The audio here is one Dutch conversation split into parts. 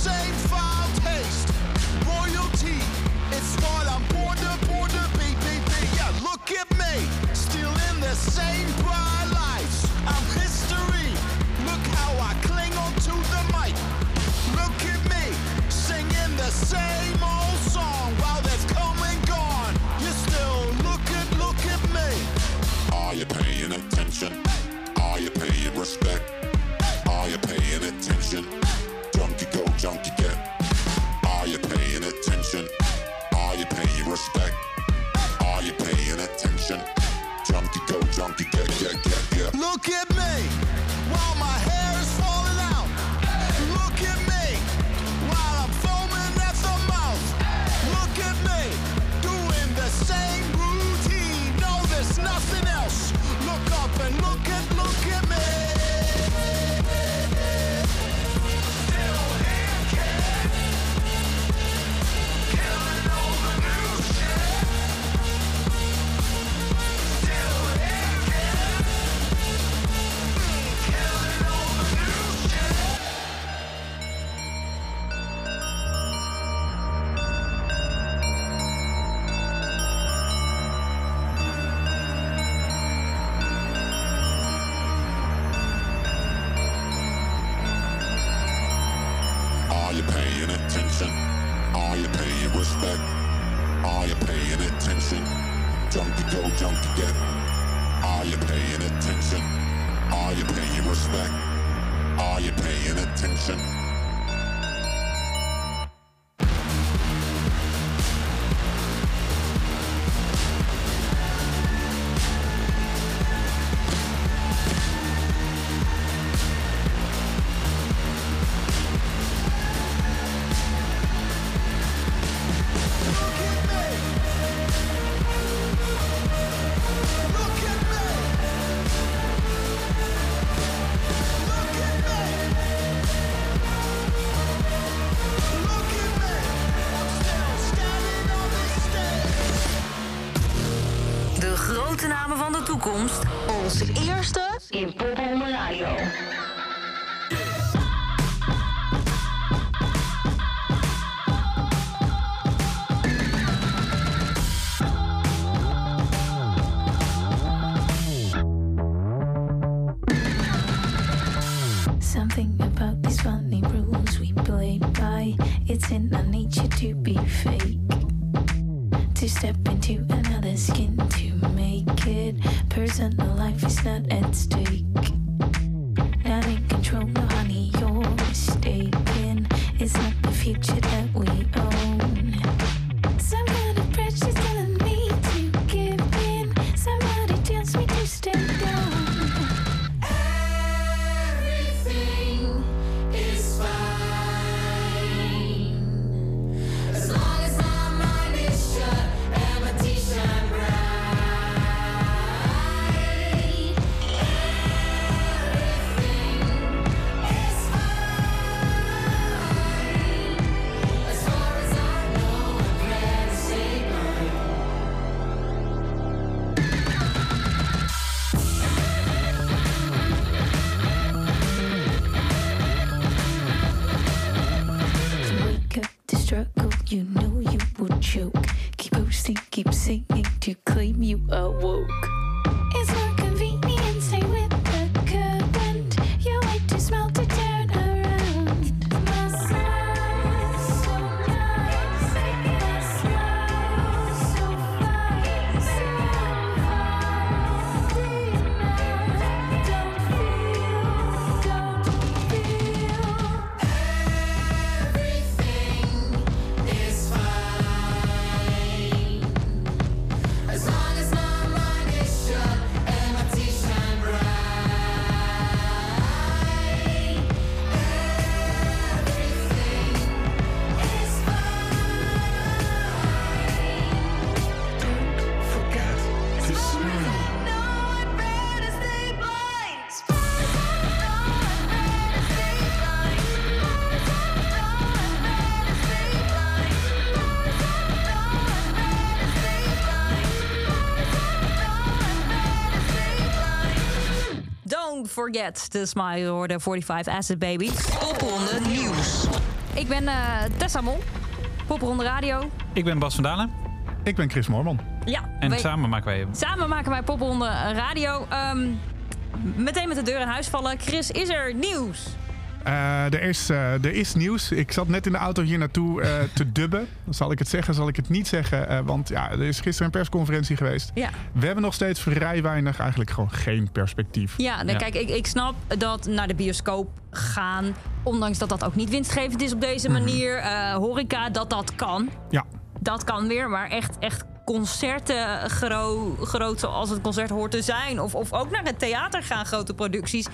same foul taste. Royalty, it's what I'm born to, born to be, be, be. Yeah, look at me, still in the same bright lights. I'm history. Look how I cling on to the mic. Look at me, singing the same old Are you paying respect? Are you paying attention? Junk to go, junk to get. Are you paying attention? Are you paying respect? Are you paying attention? Forget. the smile, je 45 Acid Baby. Popronde Nieuws. Ik ben uh, Tessa Mol. Popronde Radio. Ik ben Bas van Dalen. Ik ben Chris Moorman. Ja. En samen maken wij... Samen maken wij Popronde eh, Radio. Ehm, meteen met de deur in huis vallen. Chris, is er nieuws? Eh, er, is, eh, er is nieuws. Ik zat net in de auto hier naartoe eh, te dubben. Zal ik het zeggen, zal ik het niet zeggen? Want ja, er is gisteren een persconferentie geweest. Ja. We hebben nog steeds vrij weinig, eigenlijk gewoon geen perspectief. Ja, nee, Ja. kijk, ik, ik snap dat naar de bioscoop gaan... ondanks dat dat ook niet winstgevend is op deze manier... eh, horeca, dat dat kan. Ja, Dat kan weer, maar echt, echt concerten gro groot zoals het concert hoort te zijn... of, of ook naar het theater gaan, grote producties...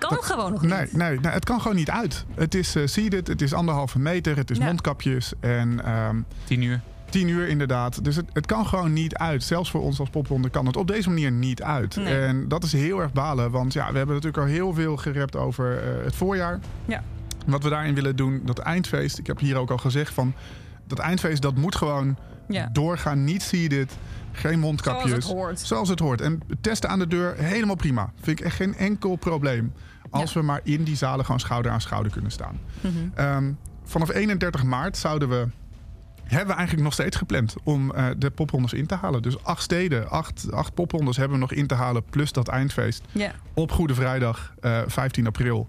kan gewoon nog niet. nee, nee, nee, het kan gewoon niet uit. Het is eh seated, het is anderhalve meter, het is Ja. mondkapjes en ehm Tien uur. tien uur inderdaad. Dus het, het kan gewoon niet uit. Zelfs voor ons als popronde kan het op deze manier niet uit. Nee. En dat is heel erg balen, want ja, we hebben natuurlijk al heel veel gerept over eh, het voorjaar. Ja. Wat we daarin willen doen, dat eindfeest. Ik heb hier ook al gezegd van... dat eindfeest dat moet gewoon Ja. doorgaan. Niet dit, geen mondkapjes. Zoals het hoort. Zoals het hoort. En testen aan de deur, helemaal prima. Vind ik echt geen enkel probleem. Als Ja. we maar in die zalen gewoon schouder aan schouder kunnen staan. Mhm. Ehm, vanaf 31 maart zouden we... Hebben we eigenlijk nog steeds gepland om eh, de poprondes in te halen. Dus acht steden, acht, acht poprondes hebben we nog in te halen. Plus dat eindfeest op Goede Vrijdag, eh 15 april.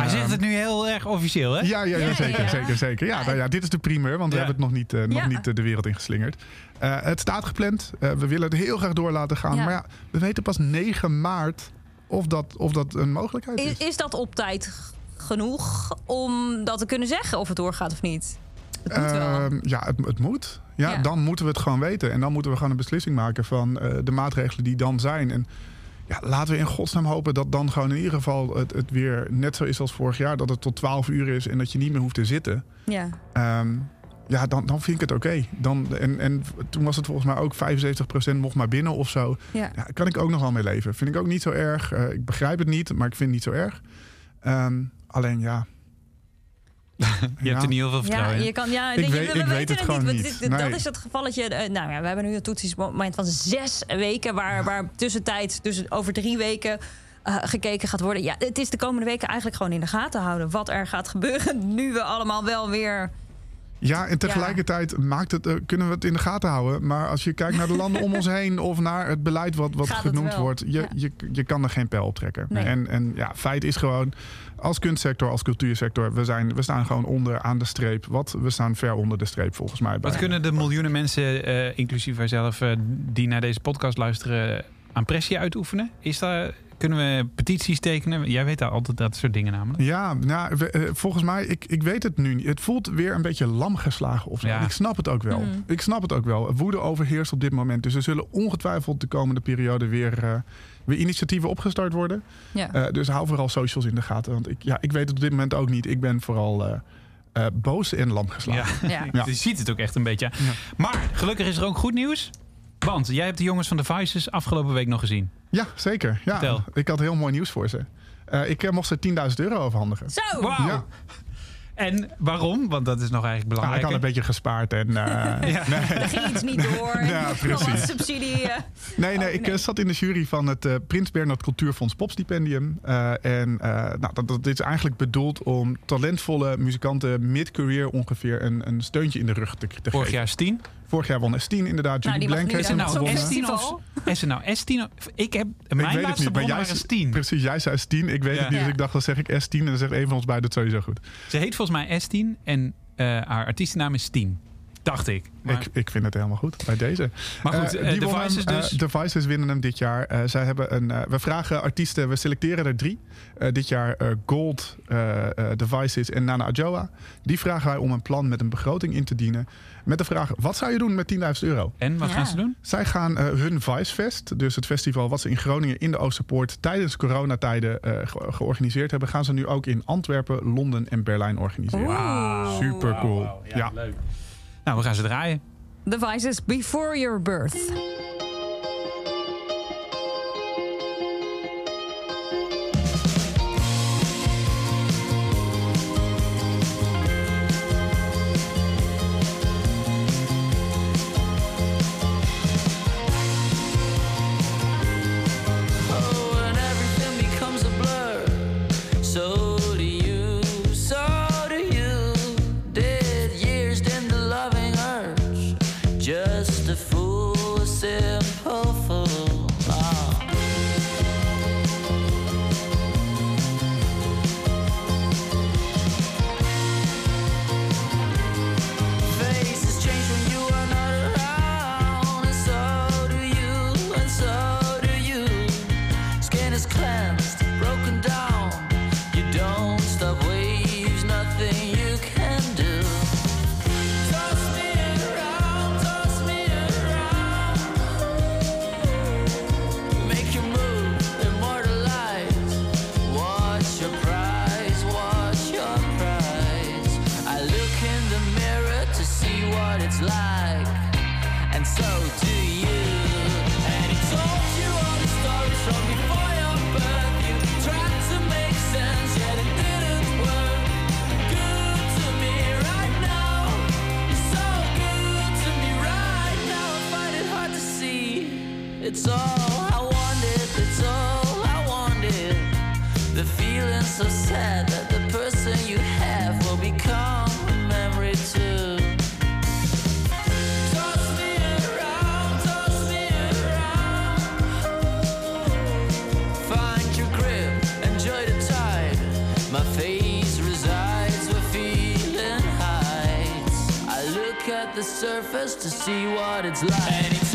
Hij zegt Ehm, het nu heel erg officieel, hè? ja, ja, ja, Ja, zeker, ja. zeker, zeker. Ja, nou ja, dit is de primeur, want we hebben het nog niet, eh, nog Ja. niet eh, de wereld ingeslingerd. Eh het staat gepland. Eh, we willen het heel graag door laten gaan. Ja. Maar ja, we weten pas 9 maart of dat, of dat een mogelijkheid is. Is, is dat op tijd genoeg om dat te kunnen zeggen of het doorgaat of niet? Het moet wel. Ehm, ja, het, het moet. Ja, Ja. dan moeten we het gewoon weten. En dan moeten we gewoon een beslissing maken van eh, de maatregelen die dan zijn. En ja, laten we in godsnaam hopen dat dan gewoon in ieder geval het, het weer net zo is als vorig jaar. Dat het tot 12 uur is en dat je niet meer hoeft te zitten. Ja. Ehm, ja, dan, dan vind ik het oké. Dan En, en toen was het volgens mij ook 75% mocht maar binnen of zo. Ja. Ja, kan ik ook nog wel mee leven. Vind ik ook niet zo erg. Eh, ik begrijp het niet, maar ik vind het niet zo erg. Ehm, alleen ja. Je hebt er niet heel veel Ja, vertrouwen in. je kan, ja, Ik je- weet- we ik weten weet het het gewoon want niet. dit- Dat Nee. is het gevalletje. eh, nou ja, we hebben nu een toetsingsmoment van zes weken, waar, waar tussentijd, dus over drie weken. eh, gekeken gaat worden. Ja, het is de komende weken eigenlijk gewoon in de gaten houden. Wat er gaat gebeuren nu we allemaal wel weer. Ja, en tegelijkertijd maakt het, eh, kunnen we het in de gaten houden. Maar als je kijkt naar de landen om ons heen of naar het beleid wat, wat Gaat genoemd wordt, je, Ja. je, je kan er geen pijl op trekken. Nee. En, en ja, feit is gewoon, als kunstsector, als cultuursector, we, zijn, we staan gewoon onder aan de streep. Wat? We staan ver onder de streep volgens mij. Wat kunnen de miljoenen mensen, eh, inclusief wij zelf, eh, die naar deze podcast luisteren, aan pressie uitoefenen? Is daar, kunnen we petities tekenen? Jij weet daar altijd dat soort dingen namelijk. Ja, nou, we- eh, volgens mij, ik, ik weet het nu niet. Het voelt weer een beetje lam geslagen of zo. Ja. Ik snap het ook wel. Mhm. Ik snap het ook wel. Woede overheerst op dit moment. Dus er zullen ongetwijfeld de komende periode weer, eh, weer initiatieven opgestart worden. Ja. Eh, dus hou vooral socials in de gaten. Want ik, ja, ik weet het op dit moment ook niet. Ik ben vooral eh, eh, boos en lam geslagen. Ja. Ja. Je ziet het ook echt een beetje. Maar gelukkig is er ook goed nieuws. Want jij hebt de jongens van de Vices afgelopen week nog gezien. Ja, zeker. Ja, Vertel. ik had heel mooi nieuws voor ze. Eh, ik eh, mocht ze 10.000 euro overhandigen. Zo! Wauw. Ja. En waarom? Want dat is nog eigenlijk Ja, ik belangrijk. had een beetje gespaard. En, eh, Er ging iets niet door. Ja, Nog wat precies. subsidie. Nee, nee, Oh, ik nee. zat in de jury van het eh, Prins Bernhard Cultuurfonds Popstipendium. Eh, en eh, nou, dat, dat is eigenlijk bedoeld om talentvolle muzikanten mid-career ongeveer een, een steuntje in de rug te, te Vorig geven. jaar Stien. Vorig jaar won S10 inderdaad. Nou, Julie die Blank heeft Is hem nou gewonnen. S10 of... festival? Is er nou S10 of... Ik heb... Ik Mijn weet het laatste niet, maar bron jij, waren S10. precies, jij zei S10. Ik weet Ja. het niet, dus ik dacht, dan zeg ik S10 en dan zegt een van ons beiden het sowieso goed. Ze heet volgens mij S10 en eh, haar artiestennaam is Tien. Dacht ik. Maar, Ik, ik vind het helemaal goed bij deze. maar goed, Eh, eh, die de wonnen Vices hem, dus. eh, de Vices winnen hem dit jaar. Eh, zij hebben een, eh, we vragen artiesten, we selecteren er drie. Eh, dit jaar eh, Gold, eh eh The Vices en Nana Adjoa. Die vragen wij om een plan met een begroting in te dienen. Met de vraag, wat zou je doen met 10.000 euro? en wat Ja. gaan ze doen? Zij gaan eh, hun Vicefest, dus het festival wat ze in Groningen in de Oosterpoort tijdens coronatijden eh, ge- georganiseerd hebben, gaan ze nu ook in Antwerpen, Londen en Berlijn organiseren. Oeh. Super cool. ja. leuk. Nou, we gaan ze draaien. The Vices Before Your Birth. The surface to see what it's like.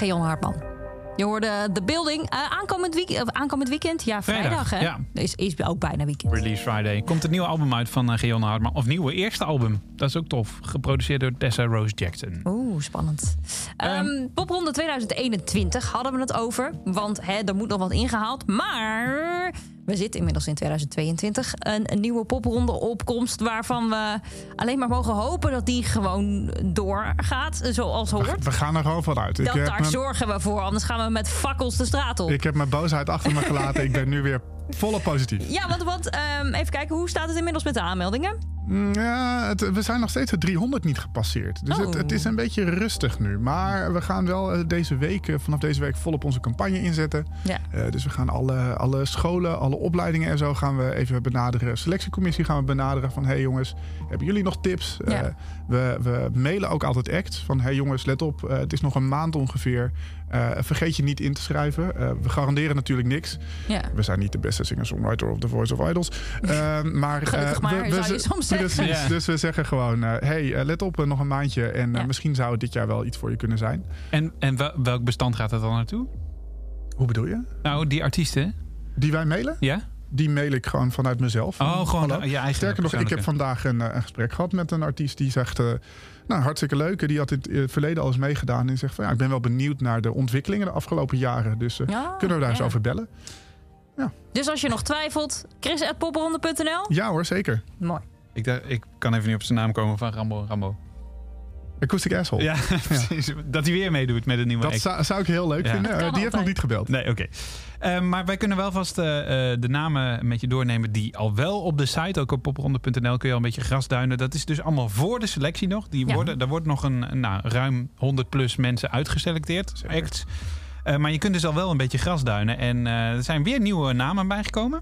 Geon Hartman. Je hoorde The Building. Eh, aankomend, week of aankomend weekend? Ja, vrijdag, Vrijdag, hè? ja. Is, is ook bijna weekend. Release Friday. Komt een nieuw album uit van uh, Geon Hartman. Of nieuwe eerste album. Dat is ook tof. Geproduceerd door Tessa Rose Jackson. Oeh, spannend. Ehm Popronde 2021 hadden we het over. Want hè, er moet nog wat ingehaald. Maar we zitten inmiddels in 2022. Een, een nieuwe popronde opkomst waarvan we alleen maar mogen hopen dat die gewoon doorgaat zoals hoort. We gaan er gewoon vanuit. Dat, daar mijn, zorgen we voor, anders gaan we met fakkels de straat op. ik heb mijn boosheid achter me gelaten. ik ben nu weer volop positief. Ja, want, want ehm, even kijken, hoe staat het inmiddels met de aanmeldingen? Mm, Ja, het- we zijn nog steeds de 300 niet gepasseerd. Dus Oh. het, het is een beetje rustig nu. Maar we gaan wel eh, deze week, eh, vanaf deze week volop onze campagne inzetten. Ja. Eh, dus we gaan alle, alle scholen, alle opleidingen en zo gaan we even benaderen. Selectiecommissie gaan we benaderen van... hé hey jongens, hebben jullie nog tips? We, we mailen ook altijd acts van... hé hey jongens, let op, het is nog een maand ongeveer. Vergeet je niet in te schrijven. We garanderen natuurlijk niks. Ja. We zijn niet de beste singer-songwriter of The Voice of Idols. Maar, maar, we, we soms. Precies, Ja. dus we zeggen gewoon... hé, hey, eh, let op, eh, nog een maandje. En eh, Ja. misschien zou het dit jaar wel iets voor je kunnen zijn. En, en wel- welk bestand gaat het dan naartoe? Hoe bedoel je? Nou, die artiesten. Die wij mailen? Ja? Die mail ik gewoon vanuit mezelf. Oh, gewoon je eigen Sterker nog, ik heb vandaag een, eh, een gesprek gehad met een artiest die zegt... eh, nou, hartstikke leuk. Die had in het eh, verleden al eens meegedaan. En zegt van, ja, ik ben wel benieuwd naar de ontwikkelingen de afgelopen jaren. Dus eh, Ja, kunnen we daar eens ja. over bellen? Dus als je nog twijfelt, chris.popronde.nl. Ja hoor, zeker. Mooi. Ik, dacht, ik kan even niet op zijn naam komen van Rambo. Rambo. Acoustic Asshole. Ja, precies. Dat hij weer meedoet met een nieuwe Dat act. zou, zou ik heel leuk Ja. vinden. Die heeft nog niet gebeld. Nee, oké. Eh, maar wij kunnen wel vast eh, eh, de namen met je doornemen die al wel op de site, ook op popronde.nl kun je al een beetje grasduinen. Dat is dus allemaal voor de selectie nog. Die Ja. worden, daar wordt nog een, nou, ruim 100 plus mensen uitgeselecteerd. Acts. Eh, maar je kunt dus al wel een beetje grasduinen. En eh, er zijn weer nieuwe namen bijgekomen.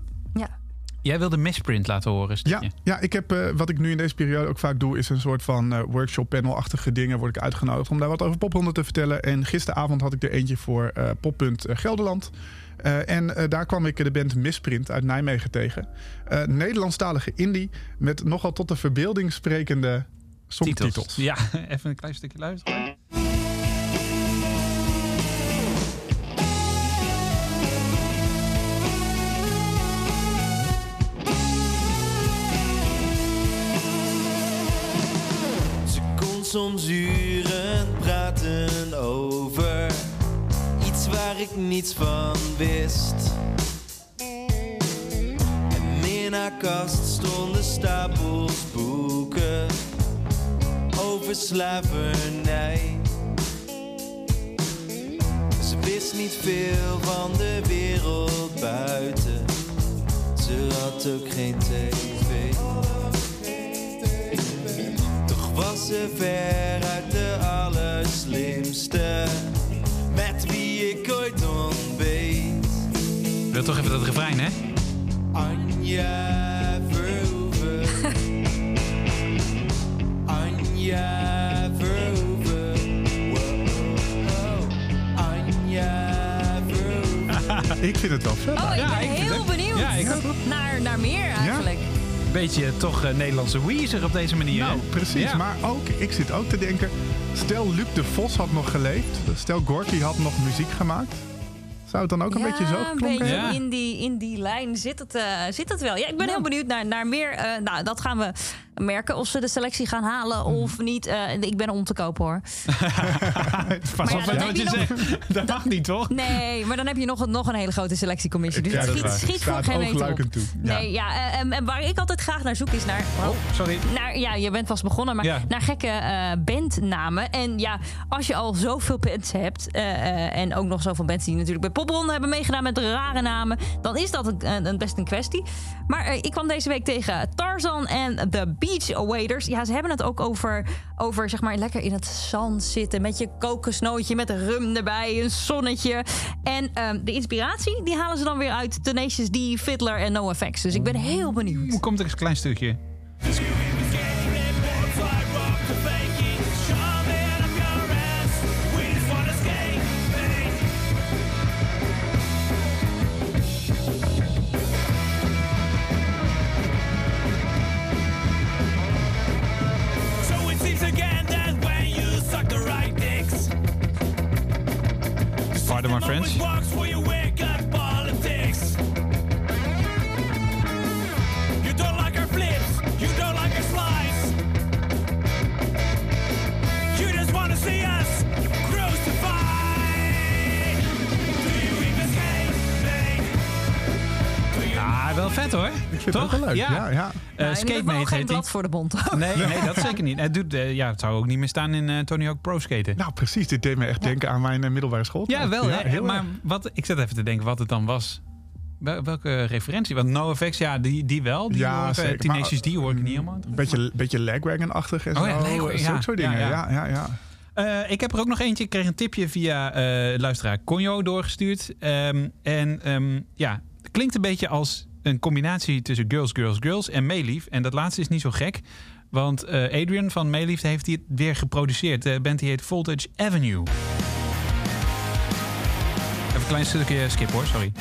Ja. Jij wilde Misprint laten horen, Ja, stukje. ja, ik heb eh, wat ik nu in deze periode ook vaak doe, is een soort van eh, workshop panel-achtige dingen. Word ik uitgenodigd om daar wat over pophonden te vertellen. En gisteravond had ik er eentje voor eh Poppunt eh, Gelderland. Eh, en eh, daar kwam ik de band Misprint uit Nijmegen tegen. Eh, Nederlandstalige indie met nogal tot de verbeelding sprekende songtitels. Titels. Ja, even een klein stukje luisteren. Soms uren praten over iets waar ik niets van wist. En in haar kast stonden stapels boeken over slavernij. Ze wist niet veel van de wereld buiten. Ze had ook geen tv. Was ze veruit de allerslimste met wie ik ooit ontbeet. Ik wil toch even dat refrein, hè? Anja Verhoeven. Anja Verhoeven. Wow. Anja Verhoeven. Ik vind het wel vet. Oh, ik ben heel benieuwd. Ja, ik. Naar, naar meer eigenlijk. Beetje toch eh, Nederlandse Weezer op deze manier. Nou, hè? precies. Ja. Maar ook, ik zit ook te denken... Stel Luc de Vos had nog geleefd. Stel Gorky had nog muziek gemaakt. Zou het dan ook een beetje zo beetje Ja. in, die, in die lijn zit het, eh, zit het wel. Ja, ik ben heel benieuwd naar, naar meer. eh, nou, dat gaan we merken of ze de selectie gaan halen Mhm. of niet. Eh, ik ben om te kopen hoor. Pas ja, dan wat je nog- zegt. Dat mag niet, toch? Nee, maar dan heb je nog, een- nog een hele grote selectiecommissie. Dus Ja, schiet, waar. schiet voor geen meter op. toe. Nee, ja, eh, en, en waar ik altijd graag naar zoek is naar... Oh, sorry. Naar, ja, je bent vast begonnen, maar naar gekke eh, bandnamen. En ja, als je al zoveel bands hebt... eh, eh, en ook nog zoveel bands die natuurlijk bij Popronde hebben meegedaan... met rare namen, dan is dat een, een, een best een kwestie. Maar eh, ik kwam deze week tegen Tarzan en The Beach Waders. Ja, ze hebben het ook over, over zeg maar, lekker in het zand zitten... met je kokosnootje, met rum erbij, een zonnetje. En ehm, de inspiratie, die halen ze dan weer uit Tenacious D, Fiddler en NoFX. Dus ik ben heel benieuwd. Hoe komt er eens een klein stukje? Skatemate geen die. blad voor de bond. Nee, nee, dat zeker niet. Het, doet, eh, ja, het zou ook niet meer staan in eh, Tony Hawk Pro Skaten. Nou, precies. Dit deed me echt denken aan mijn eh, middelbare school. ja, wel. hè. maar wat, ik zat even te denken wat het dan was. Wel- Welke referentie? Want NoFX, ja, die, die wel. Die Ja, hoor ik, eh, zeker. Tenacious Maar, D hoor ik niet helemaal. Beetje, beetje lagwagon-achtig en Oh zo. ja, Lagwagon, Zulke ja. soort dingen. Ja, Ja, ja. ja, ja. Eh, ik heb er ook nog eentje. Ik kreeg een tipje via eh, luisteraar Conjo doorgestuurd. Ehm, en ehm, ja, het klinkt een beetje als een combinatie tussen Girls, Girls, Girls en Meelief. En dat laatste is niet zo gek. Want eh, Adrian van Meelief heeft die weer geproduceerd. De band die heet Voltage Avenue. Even een klein stukje skip hoor, sorry.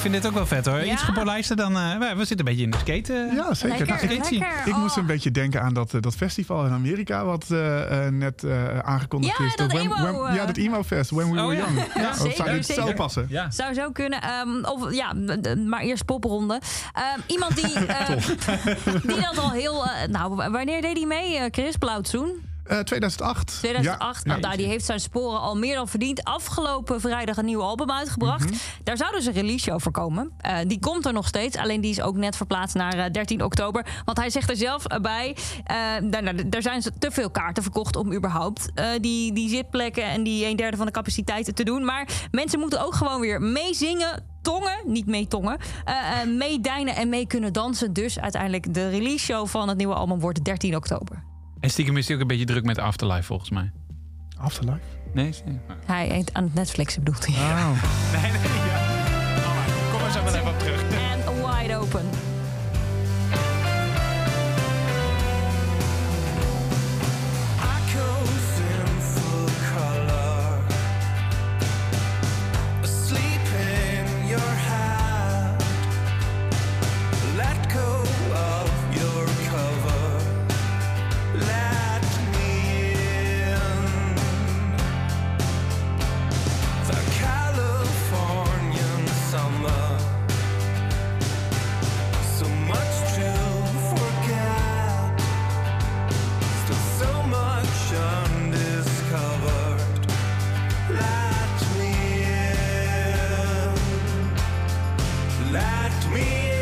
Vind dit ook wel vet hoor. Ja? Iets gepolijster dan... eh, we, we zitten een beetje in de skate. eh, Ja, zeker. Lekker, Nou, ik, lekker. ik moest Oh. een beetje denken aan dat, eh, dat festival in Amerika... wat net eh, aangekondigd Ja, is. dat When- emo, when- ja, dat emo-fest, When We Oh, Were ja. Young. Ja, zou zeker, dit zo passen. Ja. Zou zo kunnen. Ehm, of ja, maar eerst popronde. Ehm, iemand die, die dat al heel. nou, wanneer deed hij mee? Chris Blauwtsoen? Eh, 2008. 2008. Ja, nou, nou, die heeft zijn sporen al meer dan verdiend. Afgelopen vrijdag een nieuw album uitgebracht. Mhm. Daar zou dus een release show voor komen. Eh, die komt er nog steeds. Alleen die is ook net verplaatst naar eh, 13 oktober. Want hij zegt er zelf eh, bij. eh, daar, nou, daar zijn ze te veel kaarten verkocht om überhaupt eh, die, die zitplekken en die een derde van de capaciteiten te doen. Maar mensen moeten ook gewoon weer meezingen. Tongen, niet meetongen, eh eh, meedijnen en mee kunnen dansen. Dus uiteindelijk de release show van het nieuwe album wordt 13 oktober. En stiekem is hij ook een beetje druk met Afterlife volgens mij. Afterlife. Nee? zie- Hij heet aan het Netflixen bedoelt hij. Oh. Nee, nee, ja. Kom eens even op terug. En wide open. at me.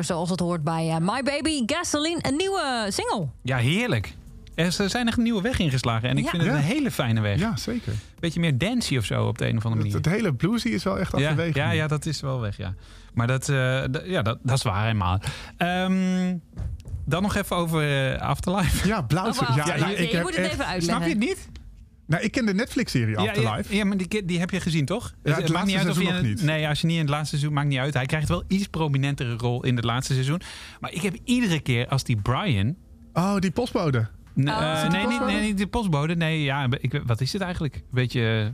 Zoals het hoort bij eh, My Baby Gasoline. Een nieuwe single. Ja, heerlijk. Er ze zijn echt een nieuwe weg ingeslagen. En ik Ja. vind het Ja. een hele fijne weg. Ja, zeker. Beetje meer dancey of zo op de een of andere manier. het hele bluesy is wel echt ja, achterwege. ja, ja, dat is wel weg, ja. Maar dat, eh, ja, dat, dat is waar helemaal. Ehm, dan nog even over eh, Afterlife. Ja, blauw. Over ja, ik Ja, je heb moet het echt- even uitleggen. Snap je het niet? Nou, ik ken de Netflix-serie Ja, ja, Afterlife. ja, maar die, die heb je gezien, toch? Ja, het maakt laatste uit of je nog niet. Nee, als je niet in het laatste seizoen, maakt niet uit. Hij krijgt wel iets prominentere rol in het laatste seizoen. Maar ik heb iedere keer als die Brian... Oh, die postbode. Nee, Oh, eh, nee, niet, postbode? nee, niet de postbode. Nee, ja, ik, wat is het eigenlijk? Beetje...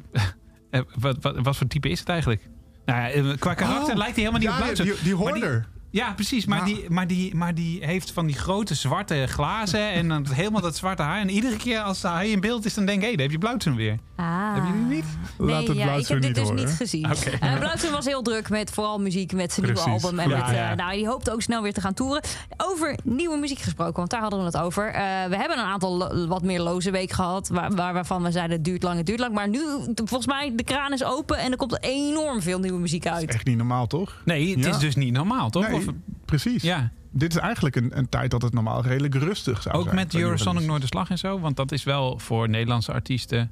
eh, wat, wat, wat voor type is het eigenlijk? Nou ja, eh, qua karakter Oh, lijkt hij helemaal niet ja, op die, die- hoorder. Ja, precies. Maar, die, maar, die, maar die heeft van die grote zwarte glazen en dan helemaal dat zwarte haar. En iedere keer als hij in beeld is, dan denk ik, hé, daar heb je Blauwtsen weer. Ah. Heb je die niet? Nee, Laat het ja, ik heb dit dus horen. niet gezien. Oké. Eh, Blauwtje was heel druk met vooral muziek, met zijn nieuwe album. En Ja, met, eh, ja. nou, die hoopt ook snel weer te gaan toeren. Over nieuwe muziek gesproken, want daar hadden we het over. Eh, we hebben een aantal wat meer loze weken gehad. Waar, waar, waarvan we zeiden het duurt lang, het duurt lang. Maar nu, volgens mij, de kraan is open en er komt enorm veel nieuwe muziek uit. Echt niet normaal, toch? Nee, het Ja. is dus niet normaal, toch? Nee, Of- precies. ja, Dit is eigenlijk een, een tijd dat het normaal redelijk rustig zou ook zijn. met qua nieuwe Eurosonic releases. Noorderslag en zo. Want dat is wel voor Nederlandse artiesten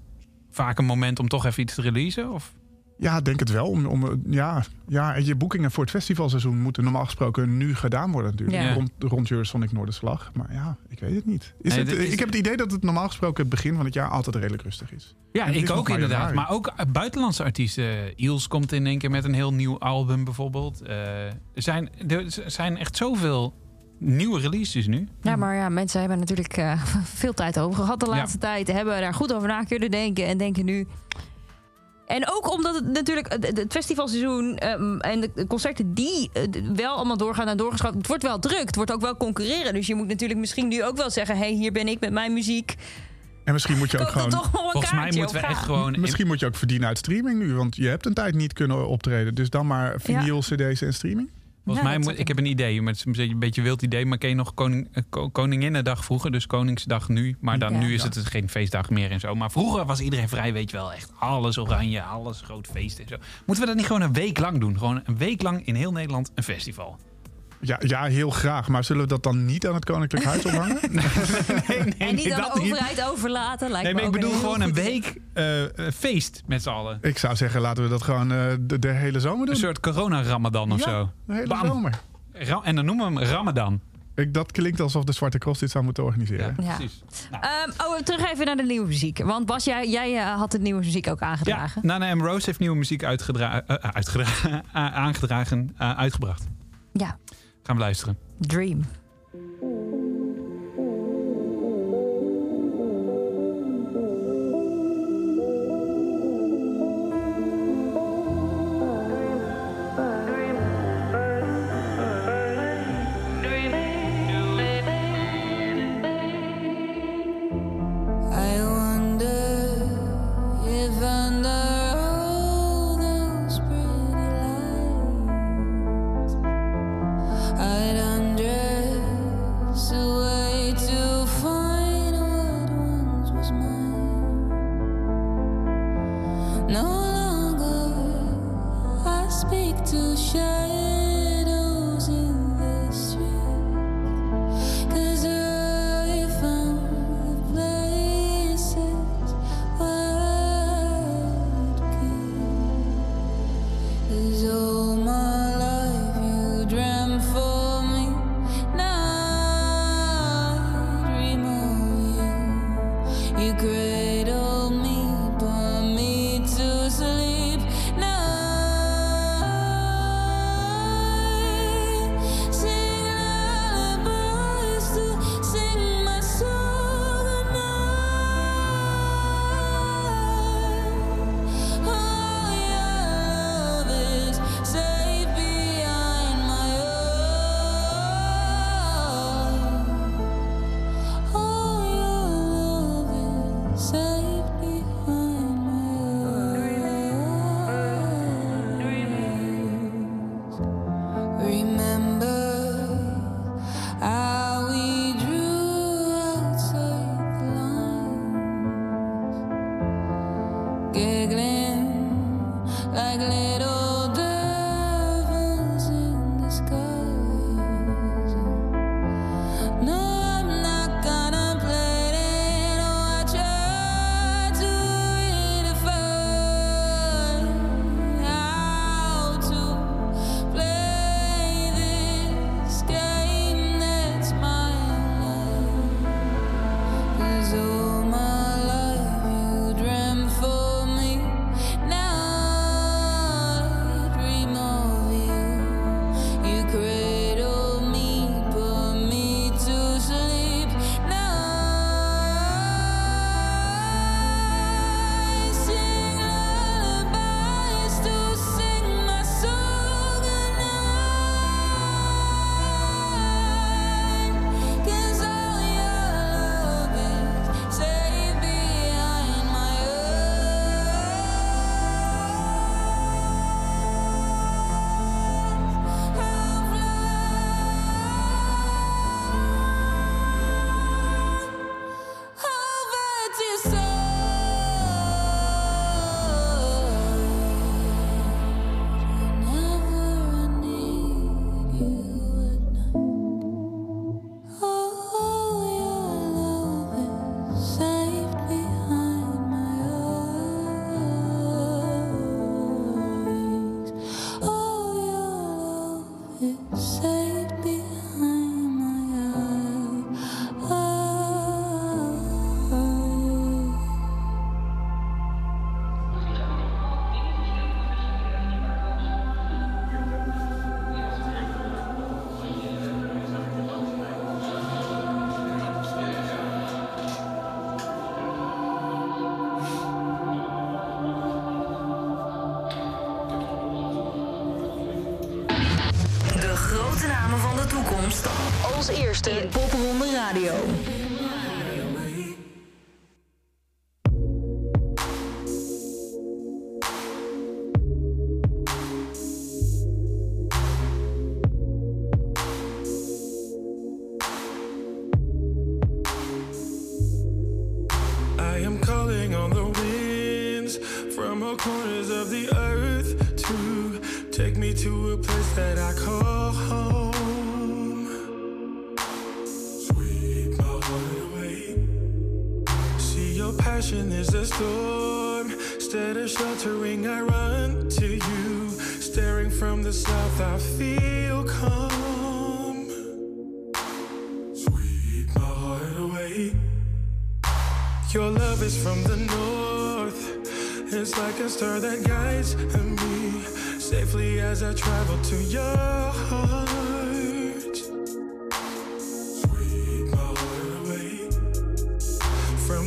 vaak een moment om toch even iets te releasen. Of? Ja, denk het wel. Om, om, ja, ja, en je boekingen voor het festivalseizoen moeten normaal gesproken nu gedaan worden natuurlijk. Ja. Rond, rond Eurosonic Noorderslag. Maar ja, ik weet het niet. Is Nee, het, is- ik heb het idee dat het normaal gesproken het begin van het jaar altijd redelijk rustig is. Ja, is ik ook maar inderdaad. januari. Maar ook eh, buitenlandse artiesten. Iels komt in één keer met een heel nieuw album bijvoorbeeld. Eh, er, zijn, er zijn echt zoveel nieuwe releases nu. Ja, maar ja, mensen hebben natuurlijk eh, veel tijd over gehad de Ja. laatste tijd. Hebben daar goed over na kunnen denken en denken nu. En ook omdat het natuurlijk het, het festivalseizoen ehm, en de concerten die eh, wel allemaal doorgaan en doorgeschoven. Het wordt wel druk, het wordt ook wel concurreren. Dus je moet natuurlijk misschien nu ook wel zeggen: hé, hey, hier ben ik met mijn muziek. En misschien moet je ook gewoon... Volgens mij moeten we echt gewoon... Misschien moet je ook verdienen uit streaming nu. Want je hebt een tijd niet kunnen optreden. Dus dan maar vinyl, cd's en streaming. Volgens Ja, mij moet, ik heb een idee, maar het is een beetje een wild idee. Maar ken je nog koning, eh, ko- Koninginnedag vroeger, dus Koningsdag nu. Maar dan, Ja. nu is het geen feestdag meer en zo. Maar vroeger was iedereen vrij, weet je wel. Echt alles oranje, alles groot feest en zo. Moeten we dat niet gewoon een week lang doen? Gewoon een week lang in heel Nederland een festival. Ja, ja, heel graag. Maar zullen we dat dan niet aan het Koninklijk Huis ophangen? nee, nee, En niet aan dat de overheid overlaten. Lijkt Nee, maar ik bedoel gewoon een week eh, feest met z'n allen. Ik zou zeggen, laten we dat gewoon eh, de, de hele zomer doen. Een soort corona-ramadan of Ja, zo. De hele Bam. zomer. Ra- en dan noemen we hem Ramadan. Ik, dat klinkt alsof de Zwarte Cross dit zou moeten organiseren. Ja. precies. Nou. Ehm, oh, terug even naar de nieuwe muziek. Want Bas, jij, jij eh, had de nieuwe muziek ook Ja, aangedragen. Nana M. Rose heeft nieuwe muziek uitgedra- uitgedra- eh, aangedragen, eh, uitgebracht. Ja, Gaan we luisteren. Dream.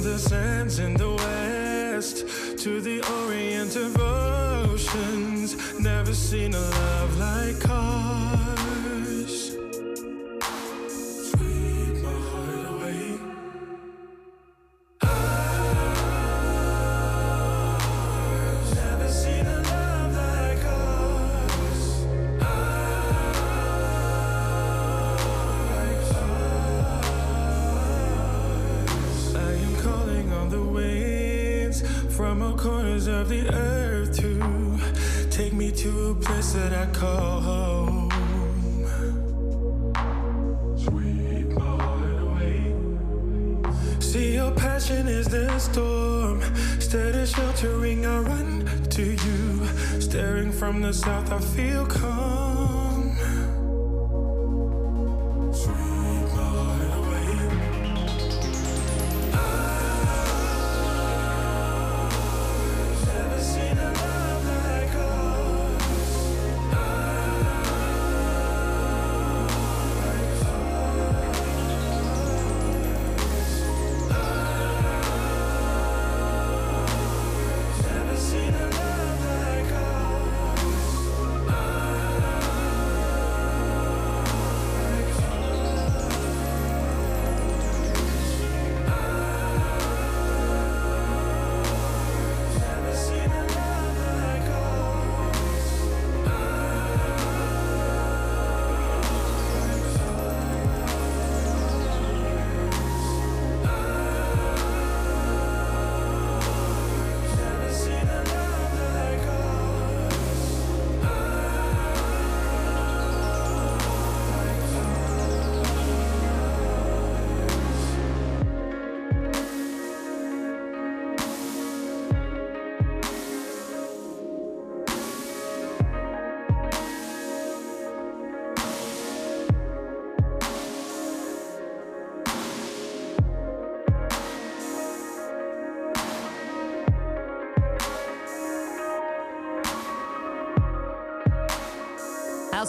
The sands in the west to the orient of oceans. Never seen a love like ours. From the south, I feel calm.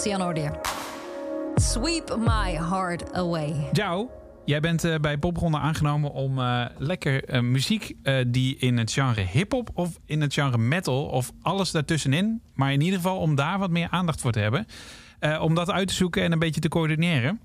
Order. Sweep my heart away. Jou, jij bent eh, bij Popronde aangenomen om eh, lekker eh, muziek die in het genre hip-hop of in het genre metal of alles daartussenin, maar in ieder geval om daar wat meer aandacht voor te hebben. om dat uit te zoeken en een beetje te coördineren.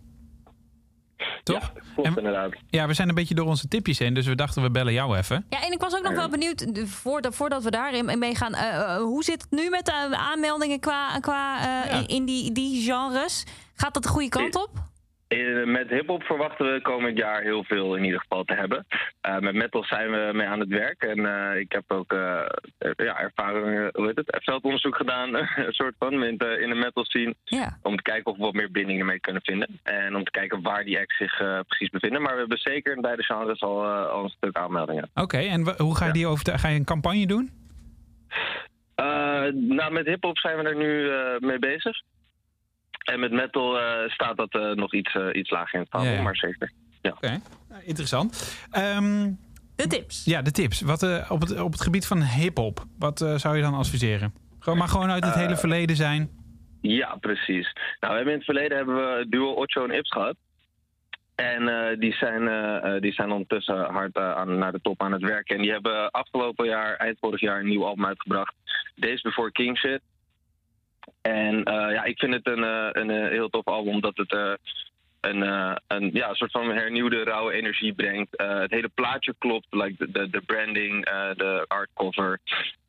Toch? Klopt En- inderdaad. Ja, we zijn een beetje door onze tipjes heen, dus we dachten we bellen jou even. Ja, en ik was ook nog wel benieuwd, voordat, voordat we daarin meegaan, eh, eh, hoe zit het nu met de aanmeldingen qua, qua eh, Ja. in, in die, die genres? Gaat dat de goede kant op? Eh, Met hip-hop verwachten we komend jaar heel veel in ieder geval te hebben. Eh, met metal zijn we mee aan het werk. En eh, ik heb ook eh, ja, ervaring, hoe heet het, veldonderzoek gedaan, een soort van, in de, in de metal scene. Ja. Om te kijken of we wat meer bindingen mee kunnen vinden. En om te kijken waar die acts zich precies bevinden. Maar we hebben zeker in beide genres al, al een stuk aanmeldingen. Oké, en hoe ga je die over? te- Ga je een campagne doen? Nou, met hip-hop zijn we er nu mee bezig. En met metal eh, staat dat eh, nog iets, eh, iets lager in het vaandel, Ja, ja. maar zeker. Ja. Oké, nou, interessant. Ehm, De tips. ja, de tips. Wat, eh, op, het, op het gebied van hip-hop, wat eh, zou je dan adviseren? Gewoon, maar gewoon uit het hele verleden zijn. Ja, precies. Nou, we hebben in het verleden hebben we duo Ocho en Ips gehad. En eh, die, zijn, die zijn ondertussen hard aan, naar de top aan het werken. En die hebben afgelopen jaar, eind vorig jaar, een nieuw album uitgebracht. Days Before King Shit. En eh, ja, ik vind het een, eh, een eh, heel tof album, omdat het een, een ja, soort van hernieuwde, rauwe energie brengt. Het hele plaatje klopt, like de, de, de branding, de artcover.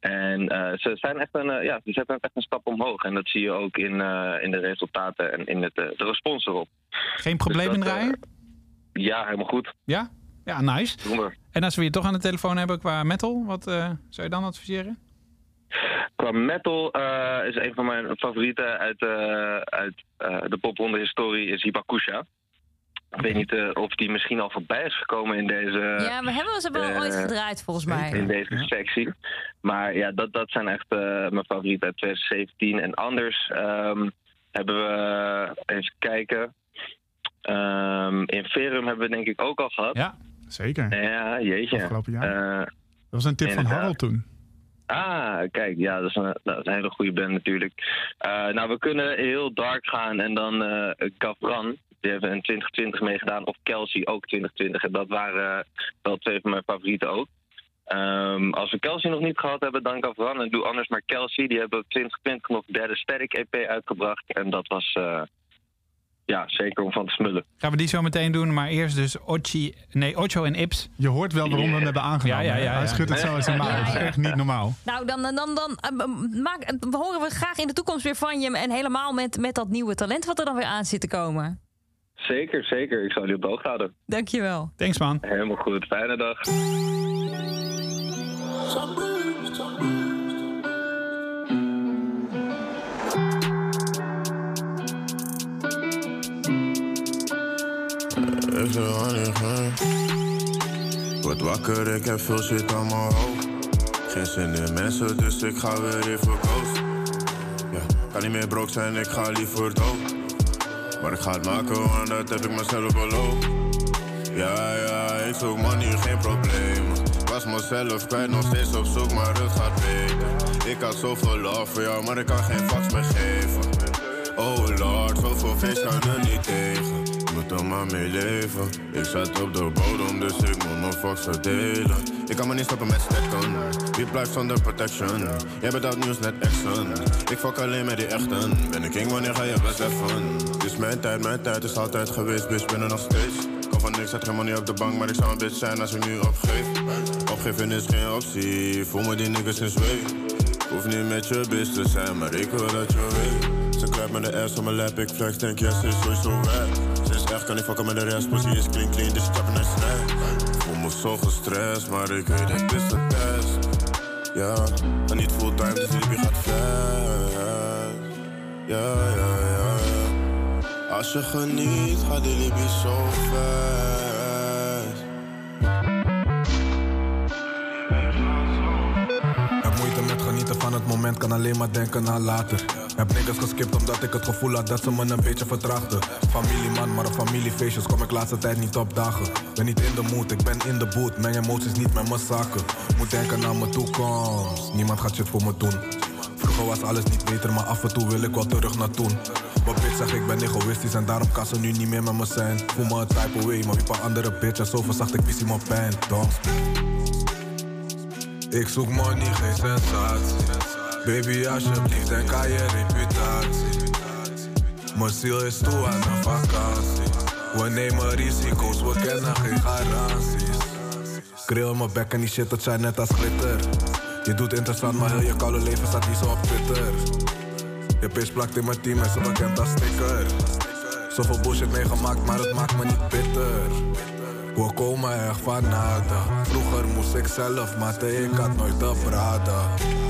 En ze zijn echt een, ja, ze zetten echt een stap omhoog. En dat zie je ook in, in de resultaten en in het, de respons erop. Geen probleem Dus draaien? eh, ja, helemaal goed. Ja? Ja, nice. En als we je toch aan de telefoon hebben qua metal, wat zou je dan adviseren? Qua metal eh, is een van mijn favorieten uit, eh, uit eh, de popronde historie is Hibakusha. Ik weet niet of die misschien al voorbij is gekomen in deze, ja, we hebben ze wel ooit gedraaid volgens mij. in deze sectie. Maar ja, dat, dat zijn echt eh, mijn favorieten uit 2017. En anders ehm, hebben we, even kijken, Ehm, in Verum hebben we denk ik ook al gehad. Ja, zeker. Ja, jeetje. Afgelopen jaar. Eh, Dat was een tip van. Harold toen. Ah, kijk, ja, dat is een, dat is een hele goede band natuurlijk. Eh, nou, we kunnen heel dark gaan en dan eh Gavran. Die hebben in 2020 meegedaan. Of Kelsey ook 2020. En dat waren eh, wel twee van mijn favorieten ook. Ehm, als we Kelsey nog niet gehad hebben, dan Gavran. En doe anders maar Kelsey. Die hebben 2020 nog derde Sterk EP uitgebracht. En dat was ja, zeker om van te smullen. Gaan we die zo meteen doen, maar eerst dus Ochi, nee, Ocho en Ips. Je hoort wel waarom we hem hebben aangenomen. Ja, ja, ja, Hij schudt het zo zijn mouw. Dat is echt niet normaal. Nou, dan, dan, dan, dan eh, maak, we horen we graag in de toekomst weer van je. En helemaal met, met dat nieuwe talent wat er dan weer aan zit te komen. Zeker, zeker. Ik zal jullie op de hoogte houden. Dankjewel. Thanks man. Helemaal goed. Fijne dag. Gaan. Word wakker, ik heb veel shit aan mijn hoofd. Geen zin in mensen, dus ik ga weer even ghost. Ja, kan niet meer broke zijn, ik ga liever dood. Maar ik ga het maken, want dat heb ik mezelf beloofd. Ja, ja, ik zoek money, geen probleem. Was mezelf kwijt, nog steeds op zoek, maar het gaat beter. Ik had zoveel love voor jou, maar ik kan geen fax meer geven. Oh lord, zoveel feest kan er niet tegen. Er maar mee leven. Ik zat op de bodem, dus ik moet mijn fucks verdelen. Ik kan me niet stoppen met stekken. Wie blijft zonder protection? Jij bent oud nieuws net exen. Ik fuck alleen met die echten. Ben ik king, wanneer ga je beseffen? Het is mijn tijd, mijn tijd is altijd geweest, bitch, ben er nog steeds. Kom van niks, zet geen money op de bank, maar ik zou een bitch zijn als ik nu opgeef. Opgeven is geen optie, voel me die niggas in zweef. Hoef niet met je bitch te zijn, maar ik wil dat je weet. Met de ass op mijn lap, ik flex, denk ja, ze is sowieso rap. Ze is echt, kan niet fucken met de rest, pussy is clean, clean, dus chappen en snap. Voel me zo gestrest, maar ik weet het is een test. Ja, en niet fulltime, dus die gaat fast. Ja, ja, ja, ja. Als je geniet, gaat die liefie zo fast. Heb moeite met genieten van het moment, kan alleen maar denken aan later. Heb niggas geskipt omdat ik het gevoel had dat ze me een beetje vertrachten. Familieman, maar op familiefeestjes kom ik laatste tijd niet op dagen. Ben niet in de mood, ik ben in de boot. Meng emoties niet met mijn zaken. Moet denken aan mijn toekomst. Niemand gaat shit voor me doen. Vroeger was alles niet beter, maar af en toe wil ik wel terug naar toen. Mijn bitch zegt ik ben egoïstisch en daarom kan ze nu niet meer met me zijn. Voel me een type away, maar wie een andere bitch zo verzacht ik visie mijn pijn. Don't ik zoek money, geen sensatie. Baby, alsjeblieft, denk aan je reputatie. Mijn ziel is toe aan een vakantie. We nemen risico's, we kennen geen garanties. Kreel mijn bek en die shit, dat zijn net als glitter. Je doet interessant, maar heel je koude leven staat niet zo op Twitter. Je bitch plakt in mijn team en ze bekend als sticker. Zoveel bullshit meegemaakt, maar het maakt me niet bitter. We komen echt van nada. Vroeger moest ik zelf matten, ik had nooit te praten.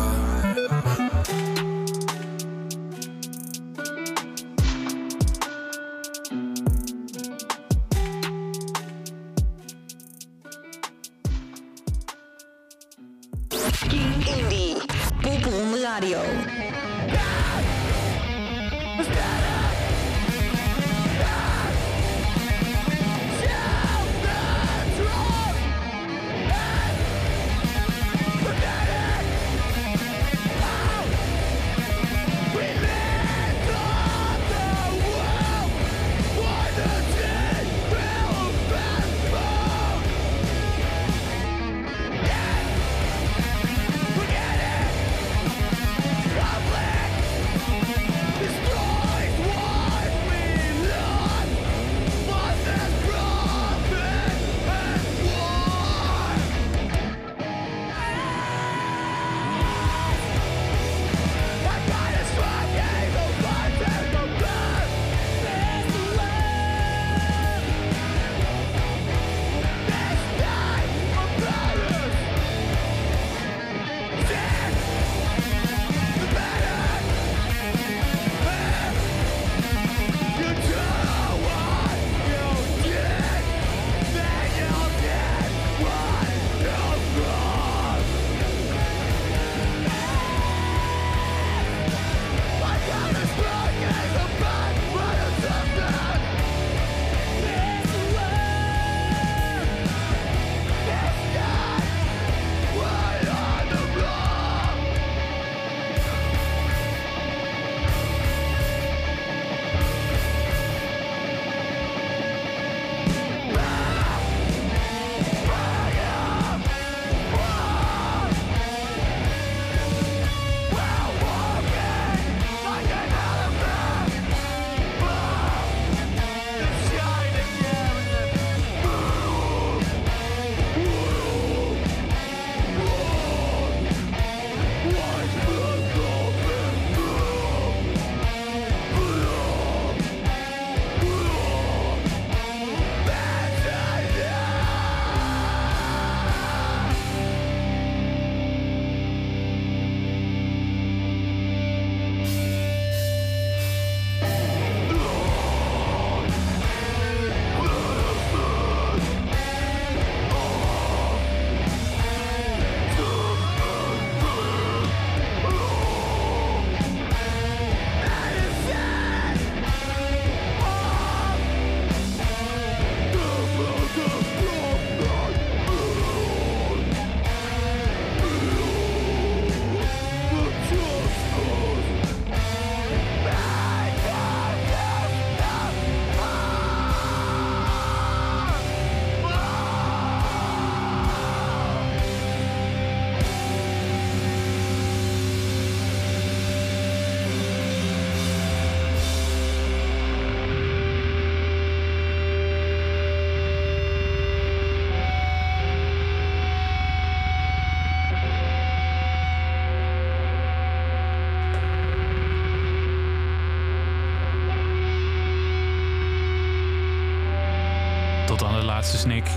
Laatste snik.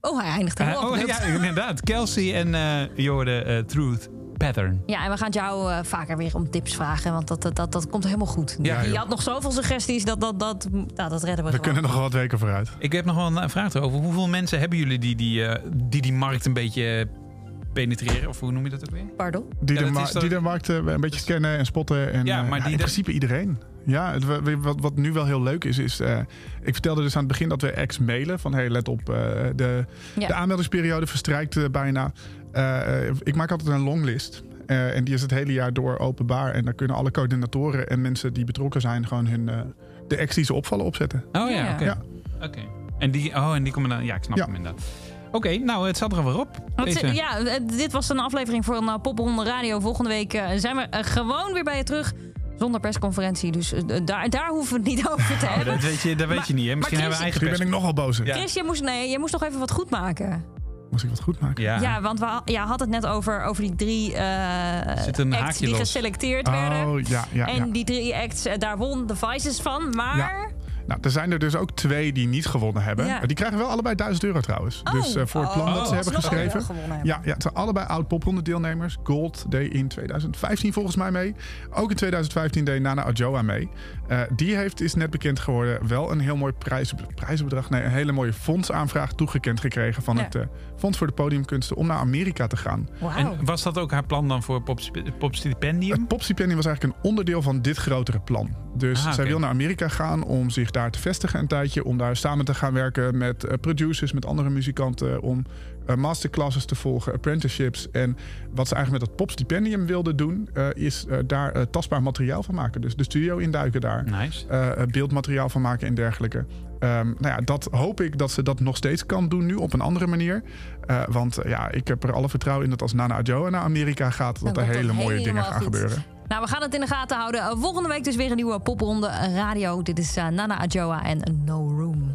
Oh, hij eindigt er oh ja, inderdaad. Kelsey en eh eh, Truth Pattern. Ja, en we gaan het jou eh, vaker weer om tips vragen, want dat, dat, dat, dat komt helemaal goed. Ja, je had nog zoveel suggesties, dat, dat, dat, nou, dat redden we, We gewoon. kunnen nog wel wat weken vooruit. Ik heb nog wel een vraag erover. Hoeveel mensen hebben jullie die die, eh, die, die markt een beetje penetreren? Of hoe noem je dat ook weer? Pardon? Die, Ja, de, ma- die de markt eh, een beetje scannen en spotten. En, Ja, eh, maar die in de- principe iedereen. Ja, het, wat, wat nu wel heel leuk is, is... eh, ik vertelde dus aan het begin dat we ex mailen. Van, hey, let op, eh, de, Ja. de aanmeldingsperiode verstrijkt bijna. Ik maak altijd een longlist. Eh, en die is het hele jaar door openbaar. En daar kunnen alle coördinatoren en mensen die betrokken zijn... gewoon hun, de ex die ze opvallen opzetten. Oh ja, Ja. oké. Ja. Oké. En die, oh, en die komen dan. Ja, ik snap Ja. hem inderdaad. Oké, nou, het zat er weer op. Deze- eh, ja, eh, dit was een aflevering voor een uh, Popronde Radio. Volgende week eh, zijn we eh, gewoon weer bij je terug. Zonder persconferentie. Dus eh, daar, daar hoeven we het niet over te Oh, hebben. dat weet je, dat weet Maar- je niet. Hè? Misschien hebben we eigen Misschien ben ik pers. nogal boos. Ja. Chris, je moest, nee, je moest nog even wat goed maken. Moest ik wat goed maken? Ja. Ja, want we ja, had het net over, over die drie eh een acts die los. geselecteerd werden. Oh, ja, ja, en ja. die drie acts, eh, daar won The Vices van. Maar Nou, er zijn er dus ook twee die niet gewonnen hebben. Ja. Die krijgen wel allebei 1000 euro trouwens. Oh. Dus eh, voor het plan Oh, dat ze hebben alsnog geschreven. hebben. Ja, ja, het zijn allebei oud popronde deelnemers. Gold deed in 2015 volgens mij mee. Ook in 2015 deed Nana Adjoa mee. Eh, die heeft, is net bekend geworden, wel een heel mooi prijs, prijzenbedrag. Nee, een hele mooie fondsaanvraag toegekend gekregen van Ja. het eh, Fonds voor de Podiumkunsten om naar Amerika te gaan. En was dat ook haar plan dan voor Pop, Popstipendium? Het popstipendium was eigenlijk een onderdeel van dit grotere plan. Dus Ah, zij wil naar Amerika gaan om zich daar te vestigen een tijdje. Om daar samen te gaan werken met eh, producers, met andere muzikanten. Om eh, masterclasses te volgen, apprenticeships. En wat ze eigenlijk met dat popstipendium wilde doen... eh, is eh, daar eh, tastbaar materiaal van maken. Dus de studio induiken daar. Nice. eh, eh, beeldmateriaal van maken en dergelijke. Ehm, nou ja, dat hoop ik dat ze dat nog steeds kan doen nu op een andere manier. Eh, want eh, ja, ik heb er alle vertrouwen in dat als Nana Adjoa naar Amerika gaat... dat Dan er hele mooie dingen gaan goed. gebeuren. Nou, we gaan het in de gaten houden. Volgende week dus weer een nieuwe popronde radio. Dit is Nana Adjoa en No Room.